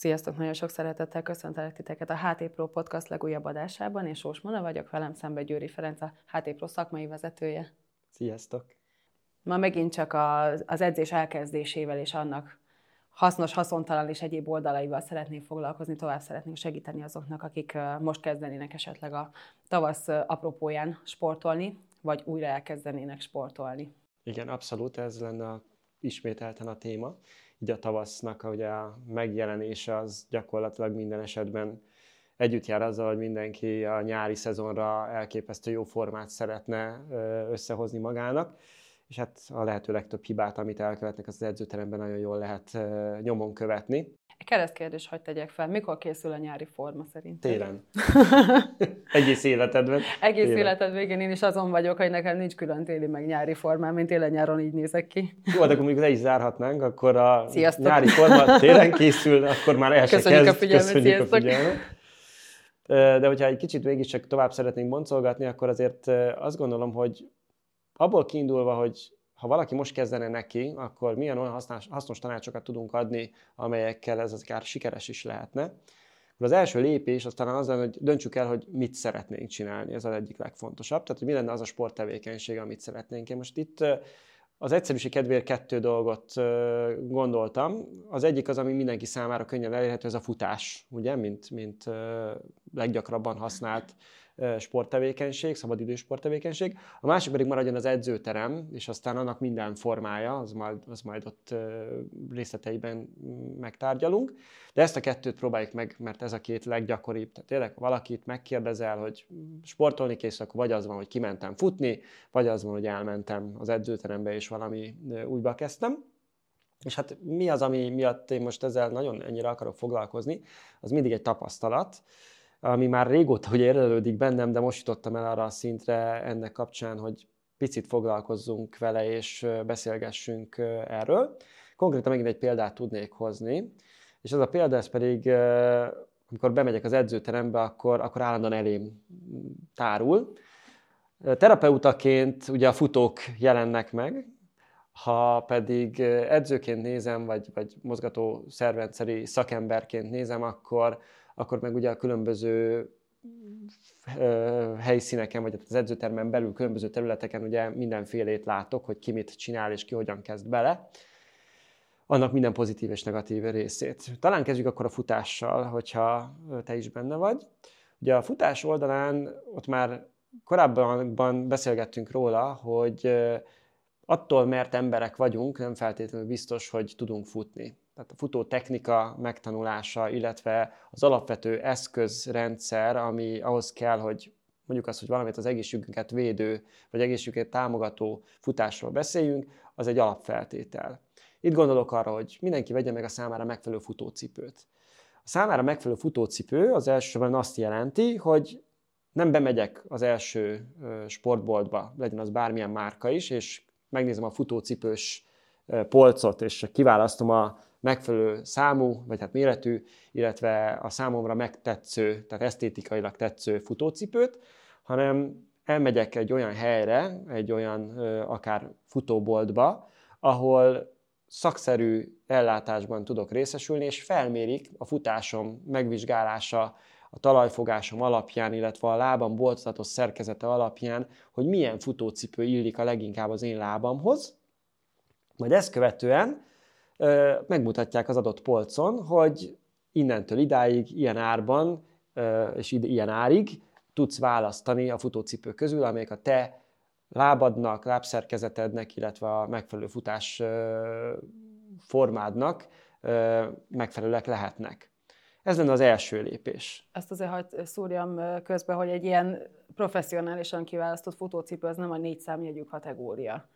Sziasztok, nagyon sok szeretettel köszöntelek titeket a HT Pro Podcast legújabb adásában, és Sós Mona vagyok, velem szembe Győri Ferenc, a HT Pro szakmai vezetője. Sziasztok! Ma megint csak az, az edzés elkezdésével és annak hasznos, haszontalan és egyéb oldalaival szeretnénk foglalkozni, tovább szeretnénk segíteni azoknak, akik most kezdenének esetleg a tavasz apropóján sportolni, vagy újra elkezdenének sportolni. Igen, abszolút, ez lenne ismételten a téma így a tavasznak ugye a megjelenése az gyakorlatilag minden esetben együtt jár azzal, hogy mindenki a nyári szezonra elképesztő jó formát szeretne összehozni magának, és hát a lehető legtöbb hibát, amit elkövetnek, az, edzőteremben nagyon jól lehet nyomon követni. Keresztkérdés, hogy tegyek fel, mikor készül a nyári forma szerint? Télen. Egész életedben. Egész Télen. életed végén én is azon vagyok, hogy nekem nincs külön téli meg nyári formám, mint télen-nyáron így nézek ki. Jó, de akkor még le is zárhatnánk, akkor a Sziasztok. nyári forma télen készül, akkor már el Köszönjük kezd. a figyelmet, Köszönjük sziasztok. a figyelmet. De hogyha egy kicsit mégiscsak tovább szeretnénk boncolgatni, akkor azért azt gondolom, hogy abból kiindulva, hogy ha valaki most kezdene neki, akkor milyen olyan hasznos, hasznos tanácsokat tudunk adni, amelyekkel ez akár sikeres is lehetne. Az első lépés az talán az hogy döntsük el, hogy mit szeretnénk csinálni, ez az egyik legfontosabb. Tehát, hogy mi lenne az a sporttevékenység, amit szeretnénk. Én most itt az egyszerűség kedvéért kettő dolgot gondoltam. Az egyik az, ami mindenki számára könnyen elérhető, ez a futás, ugye, mint, mint leggyakrabban használt sporttevékenység, szabadidős sporttevékenység. A másik pedig maradjon az edzőterem, és aztán annak minden formája, az majd, az majd ott részleteiben megtárgyalunk. De ezt a kettőt próbáljuk meg, mert ez a két leggyakoribb. Tehát tényleg valakit megkérdezel, hogy sportolni kész, akkor vagy az van, hogy kimentem futni, vagy az van, hogy elmentem az edzőterembe, és valami újba kezdtem. És hát mi az, ami miatt én most ezzel nagyon ennyire akarok foglalkozni, az mindig egy tapasztalat ami már régóta hogy érlelődik bennem, de most jutottam el arra a szintre ennek kapcsán, hogy picit foglalkozzunk vele és beszélgessünk erről. Konkrétan megint egy példát tudnék hozni, és ez a példa ez pedig, amikor bemegyek az edzőterembe, akkor, akkor állandóan elém tárul. Terapeutaként ugye a futók jelennek meg, ha pedig edzőként nézem, vagy, vagy mozgató szervrendszeri szakemberként nézem, akkor, akkor meg ugye a különböző helyszíneken, vagy az edzőtermen belül különböző területeken ugye mindenfélét látok, hogy ki mit csinál és ki hogyan kezd bele. Annak minden pozitív és negatív részét. Talán kezdjük akkor a futással, hogyha te is benne vagy. Ugye a futás oldalán ott már korábban beszélgettünk róla, hogy attól, mert emberek vagyunk, nem feltétlenül biztos, hogy tudunk futni tehát a futó technika megtanulása, illetve az alapvető eszközrendszer, ami ahhoz kell, hogy mondjuk azt, hogy valamit az egészségünket védő, vagy egészségünket támogató futásról beszéljünk, az egy alapfeltétel. Itt gondolok arra, hogy mindenki vegye meg a számára megfelelő futócipőt. A számára megfelelő futócipő az elsősorban azt jelenti, hogy nem bemegyek az első sportboltba, legyen az bármilyen márka is, és megnézem a futócipős polcot, és kiválasztom a megfelelő számú, vagy hát méretű, illetve a számomra megtetsző, tehát esztétikailag tetsző futócipőt, hanem elmegyek egy olyan helyre, egy olyan akár futóboltba, ahol szakszerű ellátásban tudok részesülni, és felmérik a futásom megvizsgálása, a talajfogásom alapján, illetve a lábam boltozatos szerkezete alapján, hogy milyen futócipő illik a leginkább az én lábamhoz. Majd ezt követően megmutatják az adott polcon, hogy innentől idáig, ilyen árban és ilyen árig tudsz választani a futócipő közül, amelyek a te lábadnak, lábszerkezetednek, illetve a megfelelő futás formádnak megfelelőek lehetnek. Ez lenne az első lépés. Ezt azért hagyd szúrjam közbe, hogy egy ilyen professzionálisan kiválasztott futócipő az nem a négy számjegyű kategória.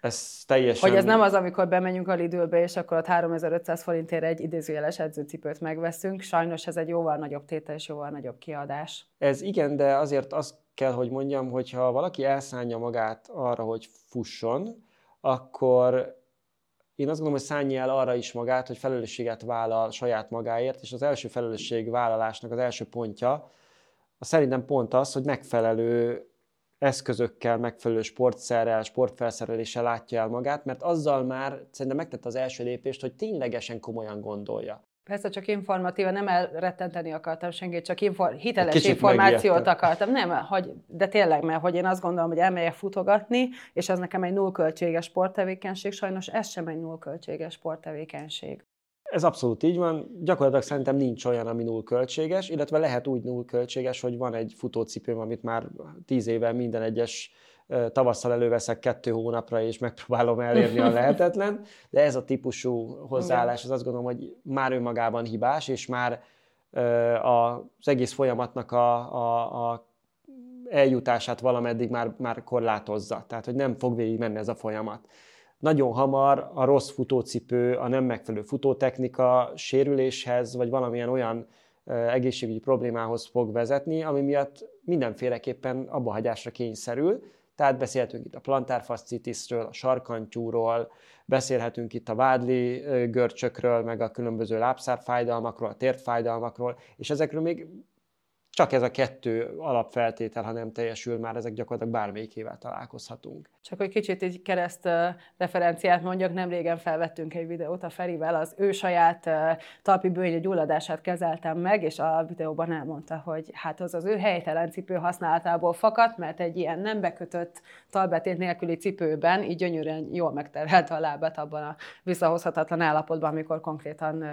Ez teljesen... Hogy ez nem az, amikor bemegyünk a Lidlbe, és akkor ott 3500 forintért egy idézőjeles edzőcipőt megveszünk. Sajnos ez egy jóval nagyobb tétel és jóval nagyobb kiadás. Ez igen, de azért azt kell, hogy mondjam, hogy ha valaki elszánja magát arra, hogy fusson, akkor én azt gondolom, hogy szállni el arra is magát, hogy felelősséget vállal saját magáért, és az első felelősségvállalásnak az első pontja, a szerintem pont az, hogy megfelelő eszközökkel, megfelelő sportszerrel, sportfelszereléssel látja el magát, mert azzal már szerintem megtette az első lépést, hogy ténylegesen komolyan gondolja. Persze csak informatíva, nem elrettenteni akartam senkit, csak infor, hiteles Kicsit információt megértem. akartam. Nem, hogy, de tényleg, mert hogy én azt gondolom, hogy elmegyek futogatni, és ez nekem egy nullköltséges sporttevékenység, sajnos ez sem egy nullköltséges sporttevékenység. Ez abszolút így van. Gyakorlatilag szerintem nincs olyan, ami null költséges, illetve lehet úgy null költséges, hogy van egy futócipőm, amit már tíz éve minden egyes tavasszal előveszek kettő hónapra, és megpróbálom elérni a lehetetlen, de ez a típusú hozzáállás, az azt gondolom, hogy már önmagában hibás, és már az egész folyamatnak a, a, a eljutását valameddig már, már korlátozza. Tehát, hogy nem fog végig menni ez a folyamat. Nagyon hamar a rossz futócipő, a nem megfelelő futótechnika sérüléshez, vagy valamilyen olyan egészségügyi problémához fog vezetni, ami miatt mindenféleképpen abbahagyásra kényszerül, tehát beszélhetünk itt a plantárfascitisről, a sarkantyúról, beszélhetünk itt a vádli görcsökről, meg a különböző lábszárfájdalmakról, a tértfájdalmakról, és ezekről még csak ez a kettő alapfeltétel, ha nem teljesül, már ezek gyakorlatilag bármelyikével találkozhatunk. Csak hogy kicsit egy kereszt referenciát mondjak, nem régen felvettünk egy videót a Ferivel, az ő saját talpi bőnye gyulladását kezeltem meg, és a videóban elmondta, hogy hát az az ő helytelen cipő használatából fakadt, mert egy ilyen nem bekötött talbetét nélküli cipőben így gyönyörűen jól megterhelte a lábát abban a visszahozhatatlan állapotban, amikor konkrétan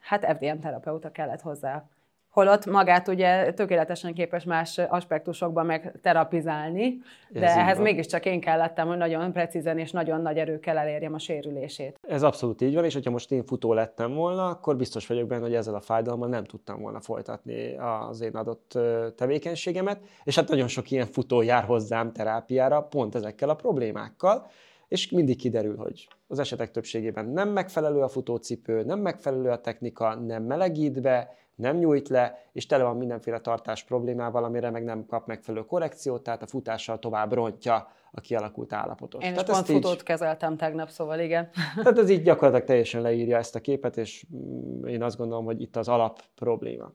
hát FDM terapeuta kellett hozzá holott magát ugye tökéletesen képes más aspektusokban meg terapizálni, de Ez ehhez mégiscsak én kellettem, hogy nagyon precízen és nagyon nagy erőkkel elérjem a sérülését. Ez abszolút így van, és hogyha most én futó lettem volna, akkor biztos vagyok benne, hogy ezzel a fájdalommal nem tudtam volna folytatni az én adott tevékenységemet, és hát nagyon sok ilyen futó jár hozzám terápiára, pont ezekkel a problémákkal, és mindig kiderül, hogy az esetek többségében nem megfelelő a futócipő, nem megfelelő a technika, nem melegít be, nem nyújt le, és tele van mindenféle tartás problémával, amire meg nem kap megfelelő korrekciót, tehát a futással tovább rontja a kialakult állapotot. Én tehát is pont futót így, kezeltem tegnap, szóval igen. Tehát ez így gyakorlatilag teljesen leírja ezt a képet, és mm, én azt gondolom, hogy itt az alap probléma.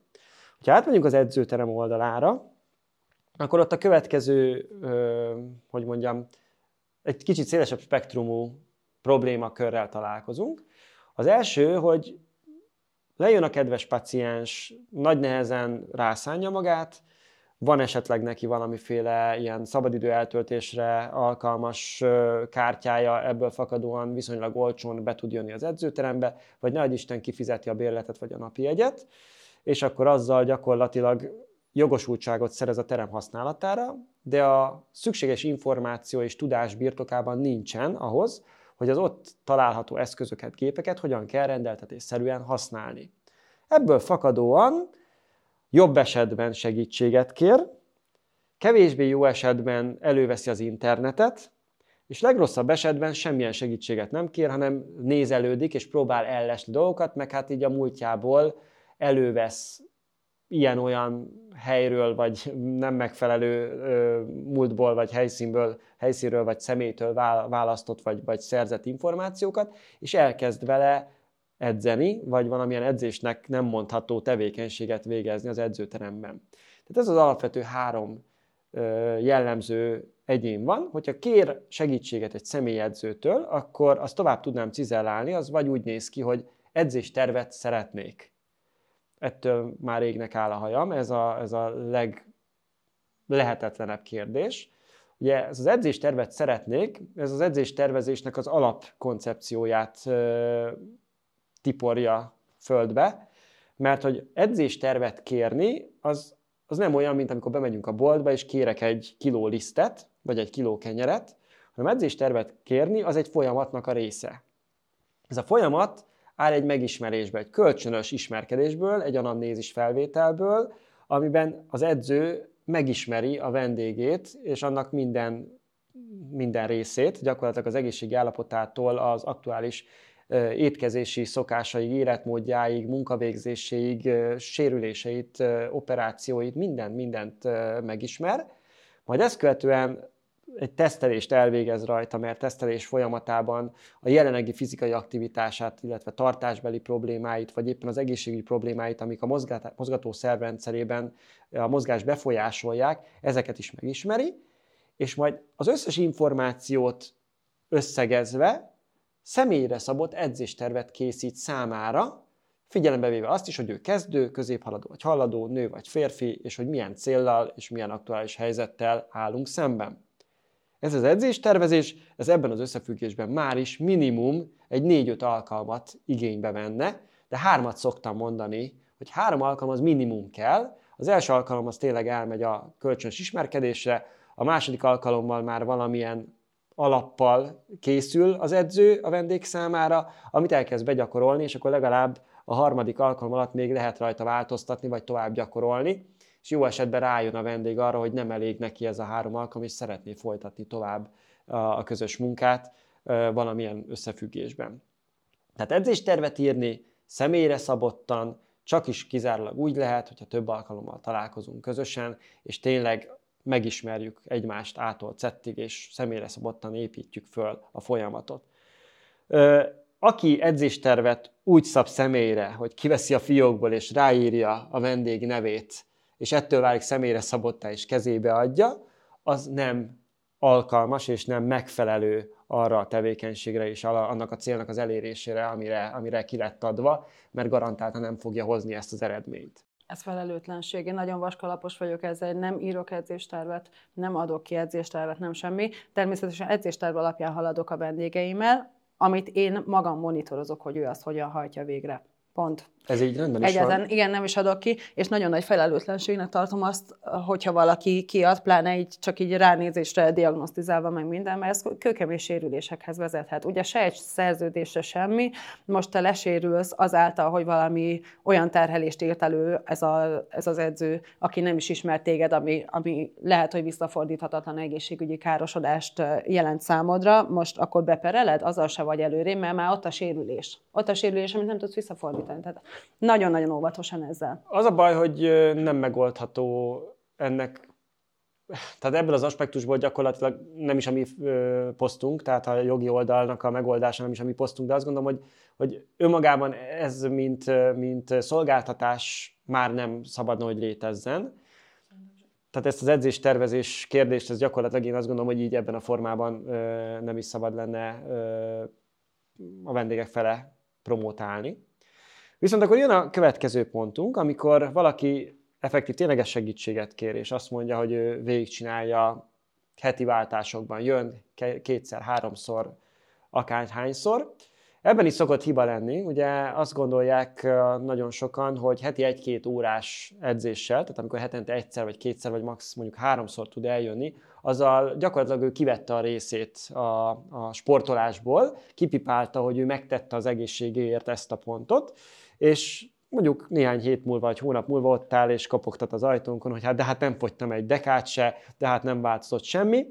Ha átmegyünk az edzőterem oldalára, akkor ott a következő, hogy mondjam, egy kicsit szélesebb spektrumú problémakörrel találkozunk. Az első, hogy Lejön a kedves paciens, nagy nehezen rászánja magát, van esetleg neki valamiféle ilyen szabadidő eltöltésre alkalmas kártyája, ebből fakadóan viszonylag olcsón be tud jönni az edzőterembe, vagy nagy Isten kifizeti a bérletet vagy a napi jegyet, és akkor azzal gyakorlatilag jogosultságot szerez a terem használatára, de a szükséges információ és tudás birtokában nincsen ahhoz, hogy az ott található eszközöket, gépeket hogyan kell rendeltetésszerűen használni. Ebből fakadóan jobb esetben segítséget kér, kevésbé jó esetben előveszi az internetet, és legrosszabb esetben semmilyen segítséget nem kér, hanem nézelődik és próbál ellesni dolgokat, meg hát így a múltjából elővesz ilyen-olyan helyről, vagy nem megfelelő múltból, vagy helyszínből, helyszínről, vagy személytől választott, vagy, vagy szerzett információkat, és elkezd vele edzeni, vagy valamilyen edzésnek nem mondható tevékenységet végezni az edzőteremben. Tehát ez az alapvető három jellemző egyén van, hogyha kér segítséget egy személyedzőtől, akkor azt tovább tudnám cizellálni, az vagy úgy néz ki, hogy edzéstervet szeretnék ettől már égnek áll a hajam, ez a, ez a leglehetetlenebb kérdés. Ugye ez az edzéstervet szeretnék, ez az edzéstervezésnek az alapkoncepcióját ö, tiporja földbe, mert hogy edzéstervet kérni, az, az nem olyan, mint amikor bemegyünk a boltba, és kérek egy kiló lisztet, vagy egy kiló kenyeret, hanem edzéstervet kérni, az egy folyamatnak a része. Ez a folyamat áll egy megismerésbe, egy kölcsönös ismerkedésből, egy anamnézis felvételből, amiben az edző megismeri a vendégét, és annak minden, minden részét, gyakorlatilag az egészségi állapotától az aktuális étkezési szokásaig, életmódjáig, munkavégzéséig, sérüléseit, operációit, mindent, mindent megismer. Majd ezt követően egy tesztelést elvégez rajta, mert tesztelés folyamatában a jelenlegi fizikai aktivitását, illetve tartásbeli problémáit, vagy éppen az egészségügyi problémáit, amik a mozgató szervrendszerében a mozgás befolyásolják, ezeket is megismeri, és majd az összes információt összegezve személyre szabott edzéstervet készít számára, Figyelembe véve azt is, hogy ő kezdő, középhaladó vagy haladó, nő vagy férfi, és hogy milyen céllal és milyen aktuális helyzettel állunk szemben. Ez az edzéstervezés, ez ebben az összefüggésben már is minimum egy 4-5 alkalmat igénybe venne, de hármat szoktam mondani, hogy három alkalom az minimum kell. Az első alkalom az tényleg elmegy a kölcsönös ismerkedésre, a második alkalommal már valamilyen alappal készül az edző a vendég számára, amit elkezd begyakorolni, és akkor legalább a harmadik alkalom alatt még lehet rajta változtatni, vagy tovább gyakorolni, és jó esetben rájön a vendég arra, hogy nem elég neki ez a három alkalom, és szeretné folytatni tovább a közös munkát valamilyen összefüggésben. Tehát edzéstervet írni személyre szabottan, csak is kizárólag úgy lehet, hogyha több alkalommal találkozunk közösen, és tényleg megismerjük egymást ától cettig, és személyre szabottan építjük föl a folyamatot. Aki edzéstervet úgy szab személyre, hogy kiveszi a fiókból és ráírja a vendég nevét, és ettől válik személyre szabottá és kezébe adja, az nem alkalmas és nem megfelelő arra a tevékenységre és annak a célnak az elérésére, amire, amire ki lett adva, mert garantáltan nem fogja hozni ezt az eredményt. Ez felelőtlenség. Én nagyon vaskalapos vagyok ezzel, nem írok edzéstervet, nem adok ki edzéstervet, nem semmi. Természetesen edzésterv alapján haladok a vendégeimmel, amit én magam monitorozok, hogy ő azt hogyan hajtja végre. Pont. Ez így rendben is Egyetlen, van. Igen, nem is adok ki, és nagyon nagy felelőtlenségnek tartom azt, hogyha valaki kiad, pláne így csak így ránézésre diagnosztizálva meg minden, mert ez kőkemény sérülésekhez vezethet. Ugye se egy szerződésre semmi, most te lesérülsz azáltal, hogy valami olyan terhelést írt elő ez, a, ez az edző, aki nem is ismert téged, ami, ami lehet, hogy visszafordíthatatlan egészségügyi károsodást jelent számodra, most akkor bepereled, azzal se vagy előré, mert már ott a sérülés. Ott a sérülés, amit nem tudsz visszafordítani. Tehát nagyon-nagyon óvatosan ezzel. Az a baj, hogy nem megoldható ennek tehát ebből az aspektusból gyakorlatilag nem is a mi posztunk, tehát a jogi oldalnak a megoldása nem is a mi posztunk, de azt gondolom, hogy, hogy önmagában ez, mint, mint szolgáltatás már nem szabadna, hogy létezzen. Tehát ezt az edzés tervezés kérdést, ez gyakorlatilag én azt gondolom, hogy így ebben a formában nem is szabad lenne a vendégek fele promotálni. Viszont akkor jön a következő pontunk, amikor valaki effektív tényleges segítséget kér, és azt mondja, hogy ő végigcsinálja heti váltásokban, jön kétszer, háromszor, akárhányszor. Ebben is szokott hiba lenni, ugye azt gondolják nagyon sokan, hogy heti egy-két órás edzéssel, tehát amikor hetente egyszer vagy kétszer vagy max mondjuk háromszor tud eljönni, azzal gyakorlatilag ő kivette a részét a, a sportolásból, kipipálta, hogy ő megtette az egészségéért ezt a pontot, és mondjuk néhány hét múlva, vagy hónap múlva ott áll és kopogtat az ajtónkon, hogy hát de hát nem fogytam egy dekát se, de hát nem változott semmi.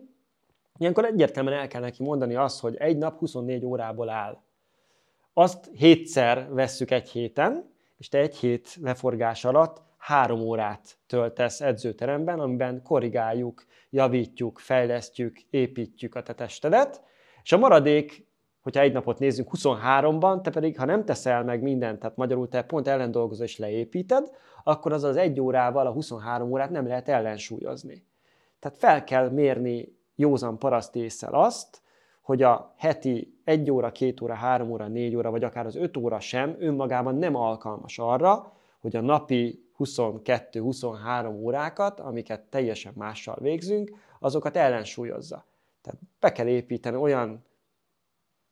Ilyenkor egyértelműen el kell neki mondani azt, hogy egy nap 24 órából áll. Azt hétszer vesszük egy héten, és te egy hét leforgás alatt három órát töltesz edzőteremben, amiben korrigáljuk, javítjuk, fejlesztjük, építjük a te testedet, és a maradék hogyha egy napot nézzünk 23-ban, te pedig, ha nem teszel meg mindent, tehát magyarul te pont ellendolgozó és leépíted, akkor az az egy órával a 23 órát nem lehet ellensúlyozni. Tehát fel kell mérni józan paraszt észsel azt, hogy a heti 1 óra, 2 óra, 3 óra, 4 óra, vagy akár az 5 óra sem önmagában nem alkalmas arra, hogy a napi 22-23 órákat, amiket teljesen mással végzünk, azokat ellensúlyozza. Tehát be kell építeni olyan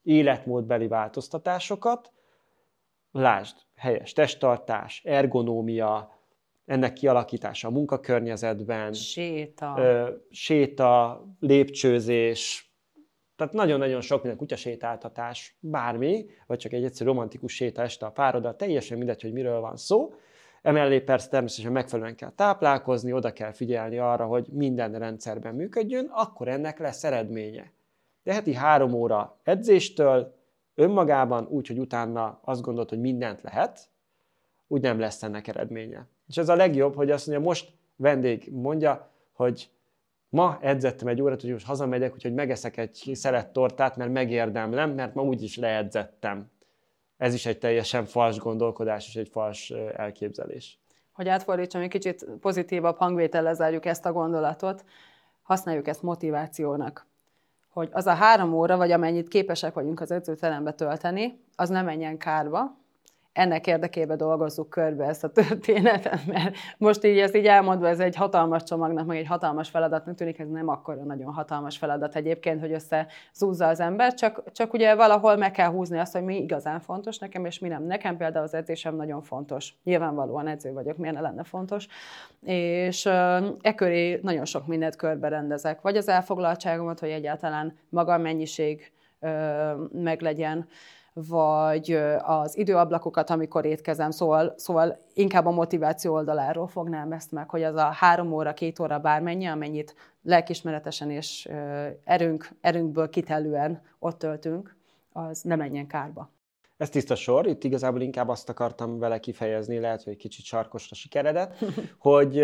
életmódbeli változtatásokat, lásd, helyes testtartás, ergonómia, ennek kialakítása a munkakörnyezetben, séta, ö, séta lépcsőzés, tehát nagyon-nagyon sok minden, kutyasétáltatás, bármi, vagy csak egy egyszerű romantikus séta este a pároddal, teljesen mindegy, hogy miről van szó. Emellé persze természetesen megfelelően kell táplálkozni, oda kell figyelni arra, hogy minden rendszerben működjön, akkor ennek lesz eredménye de heti három óra edzéstől önmagában úgy, hogy utána azt gondolod, hogy mindent lehet, úgy nem lesz ennek eredménye. És ez a legjobb, hogy azt mondja, most vendég mondja, hogy ma edzettem egy órát, hogy most hazamegyek, úgyhogy megeszek egy szelet tortát, mert megérdemlem, mert ma úgyis leedzettem. Ez is egy teljesen fals gondolkodás és egy fals elképzelés. Hogy átfordítsam, egy kicsit pozitívabb hangvétellel zárjuk ezt a gondolatot, használjuk ezt motivációnak hogy az a három óra, vagy amennyit képesek vagyunk az edzőterembe tölteni, az nem menjen kárba, ennek érdekében dolgozzuk körbe ezt a történetet, mert most így ezt így elmondva, ez egy hatalmas csomagnak, meg egy hatalmas feladatnak tűnik, ez nem akkor nagyon hatalmas feladat egyébként, hogy összezúzza az ember, csak, csak ugye valahol meg kell húzni azt, hogy mi igazán fontos nekem, és mi nem. Nekem például az edzésem nagyon fontos. Nyilvánvalóan edző vagyok, miért ne lenne fontos. És e köré nagyon sok mindent körbe rendezek. Vagy az elfoglaltságomat, hogy egyáltalán maga a mennyiség meglegyen, vagy az időablakokat, amikor étkezem, szóval, szóval inkább a motiváció oldaláról fognám ezt meg, hogy az a három óra, két óra bármennyi, amennyit lelkismeretesen és erőnk, erőnkből kitelően ott töltünk, az ne menjen kárba. Ez tiszta sor, itt igazából inkább azt akartam vele kifejezni, lehet, hogy egy kicsit sarkosra sikeredet, hogy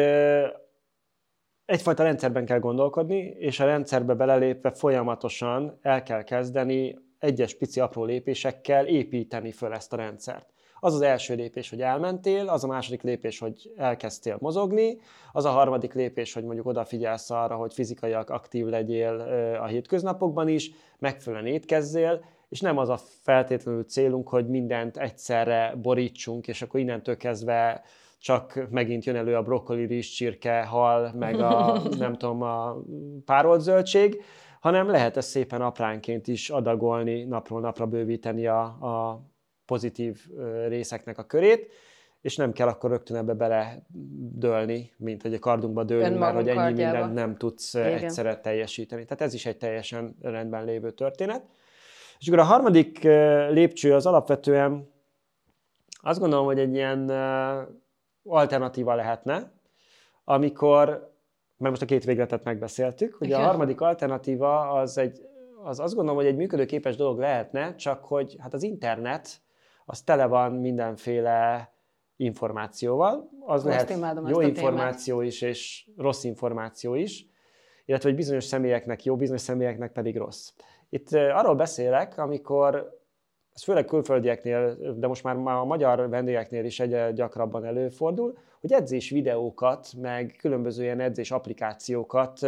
egyfajta rendszerben kell gondolkodni, és a rendszerbe belelépve folyamatosan el kell kezdeni egyes pici apró lépésekkel építeni föl ezt a rendszert. Az az első lépés, hogy elmentél, az a második lépés, hogy elkezdtél mozogni, az a harmadik lépés, hogy mondjuk odafigyelsz arra, hogy fizikaiak aktív legyél a hétköznapokban is, megfelelően étkezzél, és nem az a feltétlenül célunk, hogy mindent egyszerre borítsunk, és akkor innentől kezdve csak megint jön elő a brokkoli, rizs, csirke, hal, meg a nem tudom, a párolt zöldség, hanem lehet ezt szépen apránként is adagolni, napról napra bővíteni a, a pozitív részeknek a körét, és nem kell akkor rögtön ebbe bele dőlni, mint hogy a kardunkba dőlünk, mert hogy ennyi kardjába. mindent nem tudsz Igen. egyszerre teljesíteni. Tehát ez is egy teljesen rendben lévő történet. És akkor a harmadik lépcső az alapvetően azt gondolom, hogy egy ilyen alternatíva lehetne, amikor mert most a két végletet megbeszéltük. Ugye a harmadik alternatíva az, egy, az azt gondolom, hogy egy működőképes dolog lehetne, csak hogy hát az internet az tele van mindenféle információval. Az most lehet jó információ témát. is, és rossz információ is, illetve hogy bizonyos személyeknek jó, bizonyos személyeknek pedig rossz. Itt arról beszélek, amikor ez főleg külföldieknél, de most már a magyar vendégeknél is egyre gyakrabban előfordul, hogy edzés videókat, meg különböző ilyen edzés applikációkat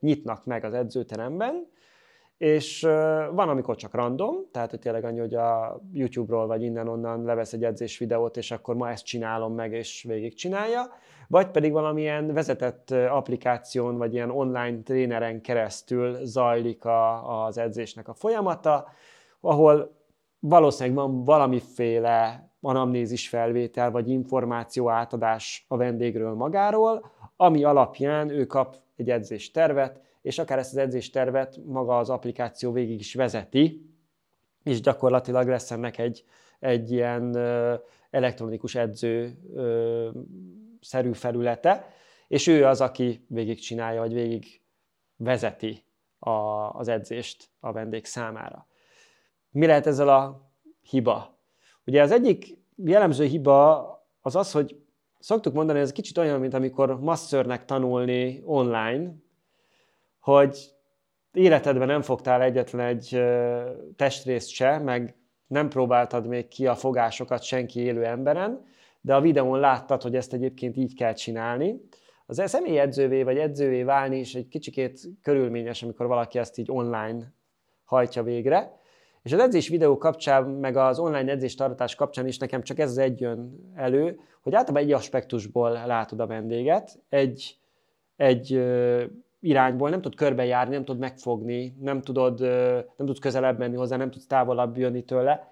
nyitnak meg az edzőteremben, és van, amikor csak random, tehát hogy tényleg annyi, hogy a YouTube-ról vagy innen-onnan levesz egy edzés videót, és akkor ma ezt csinálom meg, és végigcsinálja, vagy pedig valamilyen vezetett applikáción, vagy ilyen online tréneren keresztül zajlik a, az edzésnek a folyamata, ahol valószínűleg van valamiféle anamnézis felvétel, vagy információ átadás a vendégről magáról, ami alapján ő kap egy edzéstervet, és akár ezt az edzéstervet maga az applikáció végig is vezeti, és gyakorlatilag lesz ennek egy, egy ilyen elektronikus edző szerű felülete, és ő az, aki végig csinálja, vagy végig vezeti a, az edzést a vendég számára. Mi lehet ezzel a hiba? Ugye az egyik jellemző hiba az az, hogy szoktuk mondani, ez kicsit olyan, mint amikor masszörnek tanulni online, hogy életedben nem fogtál egyetlen egy testrészt se, meg nem próbáltad még ki a fogásokat senki élő emberen, de a videón láttad, hogy ezt egyébként így kell csinálni. Az személyi edzővé vagy edzővé válni is egy kicsikét körülményes, amikor valaki ezt így online hajtja végre. És az edzés videó kapcsán, meg az online edzés tartás kapcsán is nekem csak ez egy jön elő, hogy általában egy aspektusból látod a vendéget, egy, egy irányból, nem tud körbejárni, nem tud megfogni, nem, tudod, nem tudsz közelebb menni hozzá, nem tudsz távolabb jönni tőle.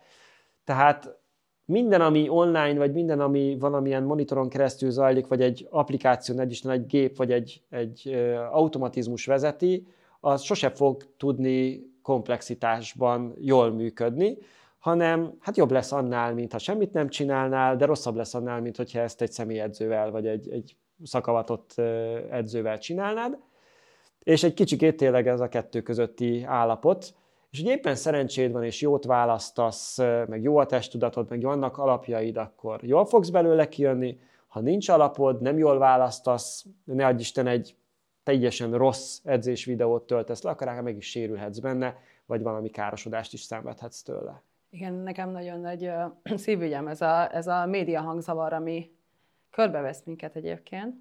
Tehát minden, ami online, vagy minden, ami valamilyen monitoron keresztül zajlik, vagy egy applikáció, egy Isten, egy gép, vagy egy, egy automatizmus vezeti, az sose fog tudni komplexitásban jól működni, hanem hát jobb lesz annál, mint ha semmit nem csinálnál, de rosszabb lesz annál, mint hogyha ezt egy személyedzővel, vagy egy, egy szakavatott edzővel csinálnád. És egy kicsikét tényleg ez a kettő közötti állapot, és hogy éppen szerencséd van, és jót választasz, meg jó a testtudatod, meg vannak alapjaid, akkor jól fogsz belőle kijönni. Ha nincs alapod, nem jól választasz, ne adj Isten egy teljesen rossz edzés videót töltesz le, akár meg is sérülhetsz benne, vagy valami károsodást is szenvedhetsz tőle. Igen, nekem nagyon nagy szívügyem ez a, ez a média hangzavar, ami körbevesz minket egyébként.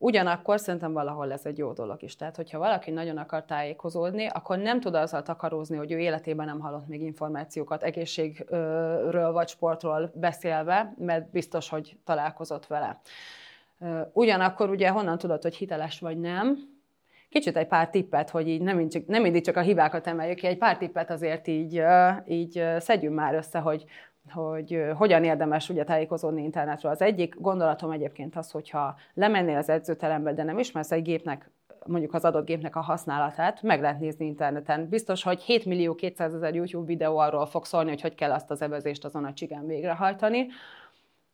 Ugyanakkor szerintem valahol ez egy jó dolog is. Tehát, hogyha valaki nagyon akar tájékozódni, akkor nem tud azzal takarózni, hogy ő életében nem hallott még információkat egészségről vagy sportról beszélve, mert biztos, hogy találkozott vele. Ugyanakkor ugye honnan tudod, hogy hiteles vagy nem? Kicsit egy pár tippet, hogy így nem, csak, nem mindig csak a hibákat emeljük ki, egy pár tippet azért így, így szedjünk már össze, hogy, hogy hogyan érdemes ugye tájékozódni internetről. Az egyik gondolatom egyébként az, hogyha lemennél az edzőterembe, de nem ismersz egy gépnek mondjuk az adott gépnek a használatát, meg lehet nézni interneten. Biztos, hogy 7 millió 200 ezer YouTube videó arról fog szólni, hogy hogy kell azt az evezést azon a csigán végrehajtani.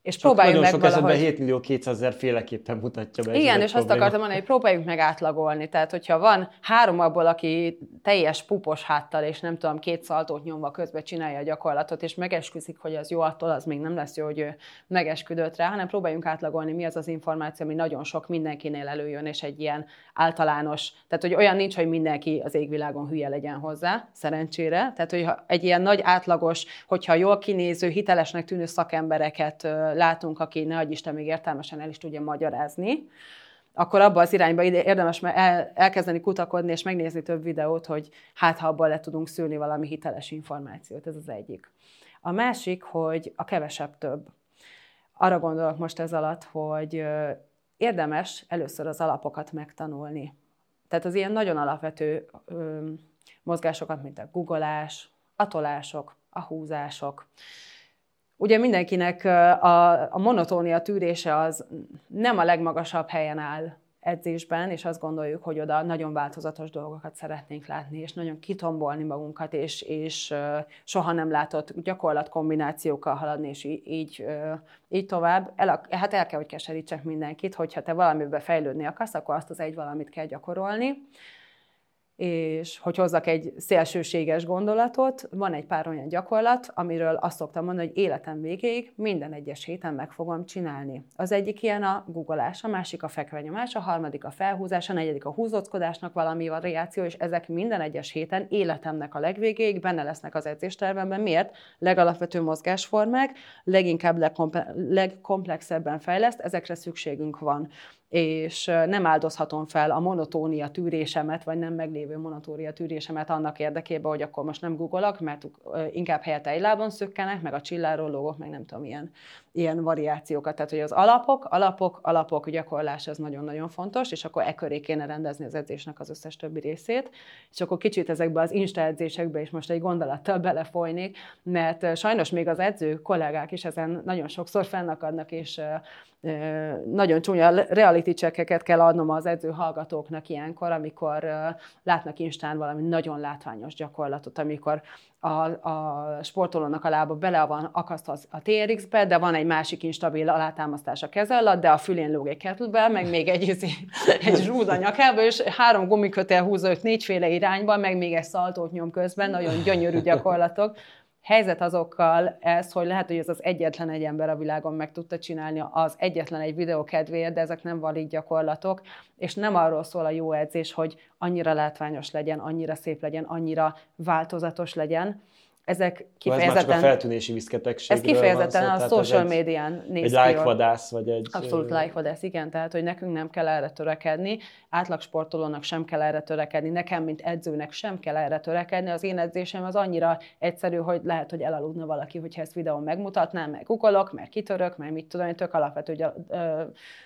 És Csak próbáljuk nagyon meg sok valahogy... esetben 7 millió 200 ezer féleképpen mutatja be. Igen, és probléma. azt akartam mondani, hogy próbáljuk meg átlagolni. Tehát, hogyha van három abból, aki teljes pupos háttal, és nem tudom, két szaltót nyomva közben csinálja a gyakorlatot, és megesküszik, hogy az jó, attól az még nem lesz jó, hogy ő megesküdött rá, hanem próbáljunk átlagolni, mi az az információ, ami nagyon sok mindenkinél előjön, és egy ilyen általános, tehát hogy olyan nincs, hogy mindenki az égvilágon hülye legyen hozzá, szerencsére. Tehát, hogy egy ilyen nagy átlagos, hogyha jól kinéző, hitelesnek tűnő szakembereket látunk, aki ne Isten még értelmesen el is tudja magyarázni, akkor abba az irányba érdemes el, elkezdeni kutakodni és megnézni több videót, hogy hát ha abból le tudunk szülni valami hiteles információt. Ez az egyik. A másik, hogy a kevesebb több. Arra gondolok most ez alatt, hogy érdemes először az alapokat megtanulni. Tehát az ilyen nagyon alapvető mozgásokat, mint a googolás, a tolások, a húzások, Ugye mindenkinek a, a monotónia tűrése az nem a legmagasabb helyen áll edzésben, és azt gondoljuk, hogy oda nagyon változatos dolgokat szeretnénk látni, és nagyon kitombolni magunkat, és, és soha nem látott gyakorlatkombinációkkal haladni, és így, így tovább. El, hát el kell, hogy keserítsek mindenkit, hogyha te valamiben fejlődni akarsz, akkor azt az egy valamit kell gyakorolni és hogy hozzak egy szélsőséges gondolatot, van egy pár olyan gyakorlat, amiről azt szoktam mondani, hogy életem végéig minden egyes héten meg fogom csinálni. Az egyik ilyen a googolás, a másik a fekvenyomás, a harmadik a felhúzás, a negyedik a húzóckodásnak valami variáció, és ezek minden egyes héten életemnek a legvégéig benne lesznek az edzéstervemben. Miért? Legalapvető mozgásformák, leginkább legkomplexebben fejleszt, ezekre szükségünk van és nem áldozhatom fel a monotónia tűrésemet, vagy nem meglévő monotónia tűrésemet annak érdekében, hogy akkor most nem googolok, mert inkább helyette egy lábon szökkenek, meg a csilláról lógok, meg nem tudom, ilyen, ilyen variációkat. Tehát, hogy az alapok, alapok, alapok gyakorlás, ez nagyon-nagyon fontos, és akkor e köré kéne rendezni az edzésnek az összes többi részét. És akkor kicsit ezekbe az insta edzésekbe is most egy gondolattal belefolynék, mert sajnos még az edző kollégák is ezen nagyon sokszor fennakadnak, és nagyon csúnya reality checkeket kell adnom az edző hallgatóknak ilyenkor, amikor látnak Instán valami nagyon látványos gyakorlatot, amikor a, a sportolónak a lába bele van akasztva a TRX-be, de van egy másik instabil alátámasztás a keze alatt, de a fülén lóg egy kettlebell, meg még egy, izé, egy zsúd a nyakába, és három gumikötél húzza őt négyféle irányba, meg még egy szaltót nyom közben, nagyon gyönyörű gyakorlatok. Helyzet azokkal ez, hogy lehet, hogy ez az egyetlen egy ember a világon meg tudta csinálni az egyetlen egy videó kedvéért, de ezek nem valid gyakorlatok, és nem arról szól a jó edzés, hogy annyira látványos legyen, annyira szép legyen, annyira változatos legyen, ezek kifejezetten... Ez már csak a feltűnési viszketegségről Ez kifejezetten van szó, a social médián néz Egy like-vadász, vagy egy... Abszolút like-vadász, igen, tehát hogy nekünk nem kell erre törekedni, átlagsportolónak sem kell erre törekedni, nekem, mint edzőnek sem kell erre törekedni. Az én edzésem az annyira egyszerű, hogy lehet, hogy elaludna valaki, hogyha ezt videón megmutatnám, meg ukolok, meg kitörök, meg mit tudom, hogy tök alapvető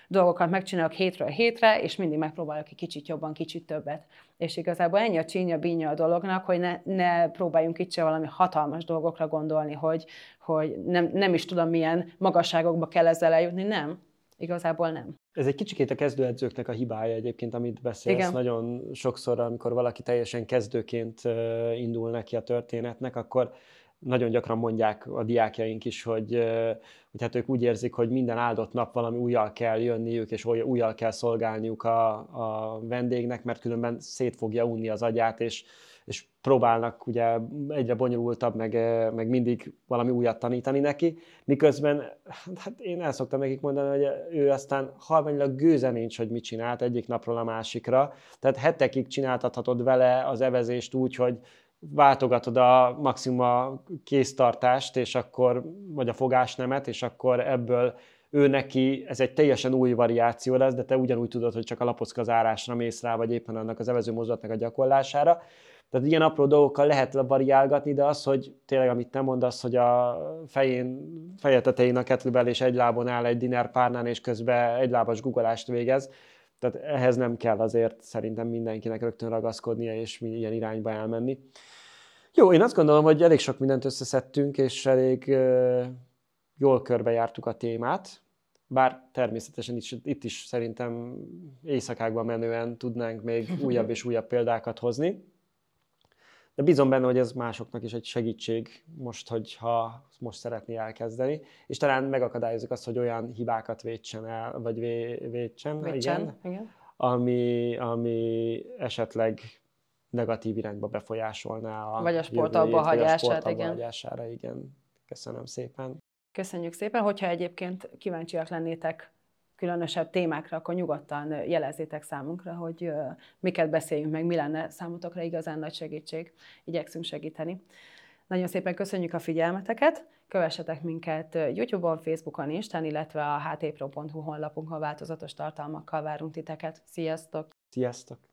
dolgokat megcsinálok hétről hétre, és mindig megpróbálok egy kicsit jobban, kicsit többet. És igazából ennyi a csínya bínya a dolognak, hogy ne, ne próbáljunk itt se valami hatalmas dolgokra gondolni, hogy, hogy nem, nem is tudom, milyen magasságokba kell ezzel eljutni. Nem, igazából nem. Ez egy kicsikét a kezdőedzőknek a hibája egyébként, amit beszélsz. Igen. Nagyon sokszor, amikor valaki teljesen kezdőként indul neki a történetnek, akkor nagyon gyakran mondják a diákjaink is, hogy, hogy hát ők úgy érzik, hogy minden áldott nap valami újjal kell jönniük, és újjal kell szolgálniuk a, a vendégnek, mert különben szét fogja unni az agyát, és, és próbálnak ugye egyre bonyolultabb, meg, meg mindig valami újat tanítani neki, miközben hát én el szoktam nekik mondani, hogy ő aztán halványilag gőze nincs, hogy mit csinált egyik napról a másikra, tehát hetekig csináltathatod vele az evezést úgy, hogy váltogatod a maximum a kéztartást, és akkor, vagy a fogásnemet, és akkor ebből ő neki ez egy teljesen új variáció lesz, de te ugyanúgy tudod, hogy csak a lapockazárásra mész rá, vagy éppen annak az evező mozdulatnak a gyakorlására. Tehát ilyen apró dolgokkal lehet variálgatni, de az, hogy tényleg, amit te mondasz, hogy a fején, feje tetején a kettlebell és egy lábon áll egy dinner párnán, és közben egy lábas guggolást végez, tehát ehhez nem kell azért szerintem mindenkinek rögtön ragaszkodnia és ilyen irányba elmenni. Jó, én azt gondolom, hogy elég sok mindent összeszedtünk, és elég uh, jól körbejártuk a témát, bár természetesen itt, itt is szerintem éjszakákban menően tudnánk még újabb és újabb példákat hozni. De bízom benne, hogy ez másoknak is egy segítség most, hogyha most szeretné elkezdeni, és talán megakadályozunk azt, hogy olyan hibákat védsen el, vagy vé, védsen, védsen igen, igen. Ami, ami esetleg negatív irányba befolyásolná a Vagy a sport abba hagyását, igen. hagyására, igen. Köszönöm szépen. Köszönjük szépen, hogyha egyébként kíváncsiak lennétek különösebb témákra, akkor nyugodtan jelezzétek számunkra, hogy miket beszéljünk meg, mi lenne számotokra igazán nagy segítség. Igyekszünk segíteni. Nagyon szépen köszönjük a figyelmeteket, kövessetek minket YouTube-on, Facebookon, Instán, illetve a htpro.hu honlapunkon változatos tartalmakkal várunk titeket. Sziasztok! Sziasztok!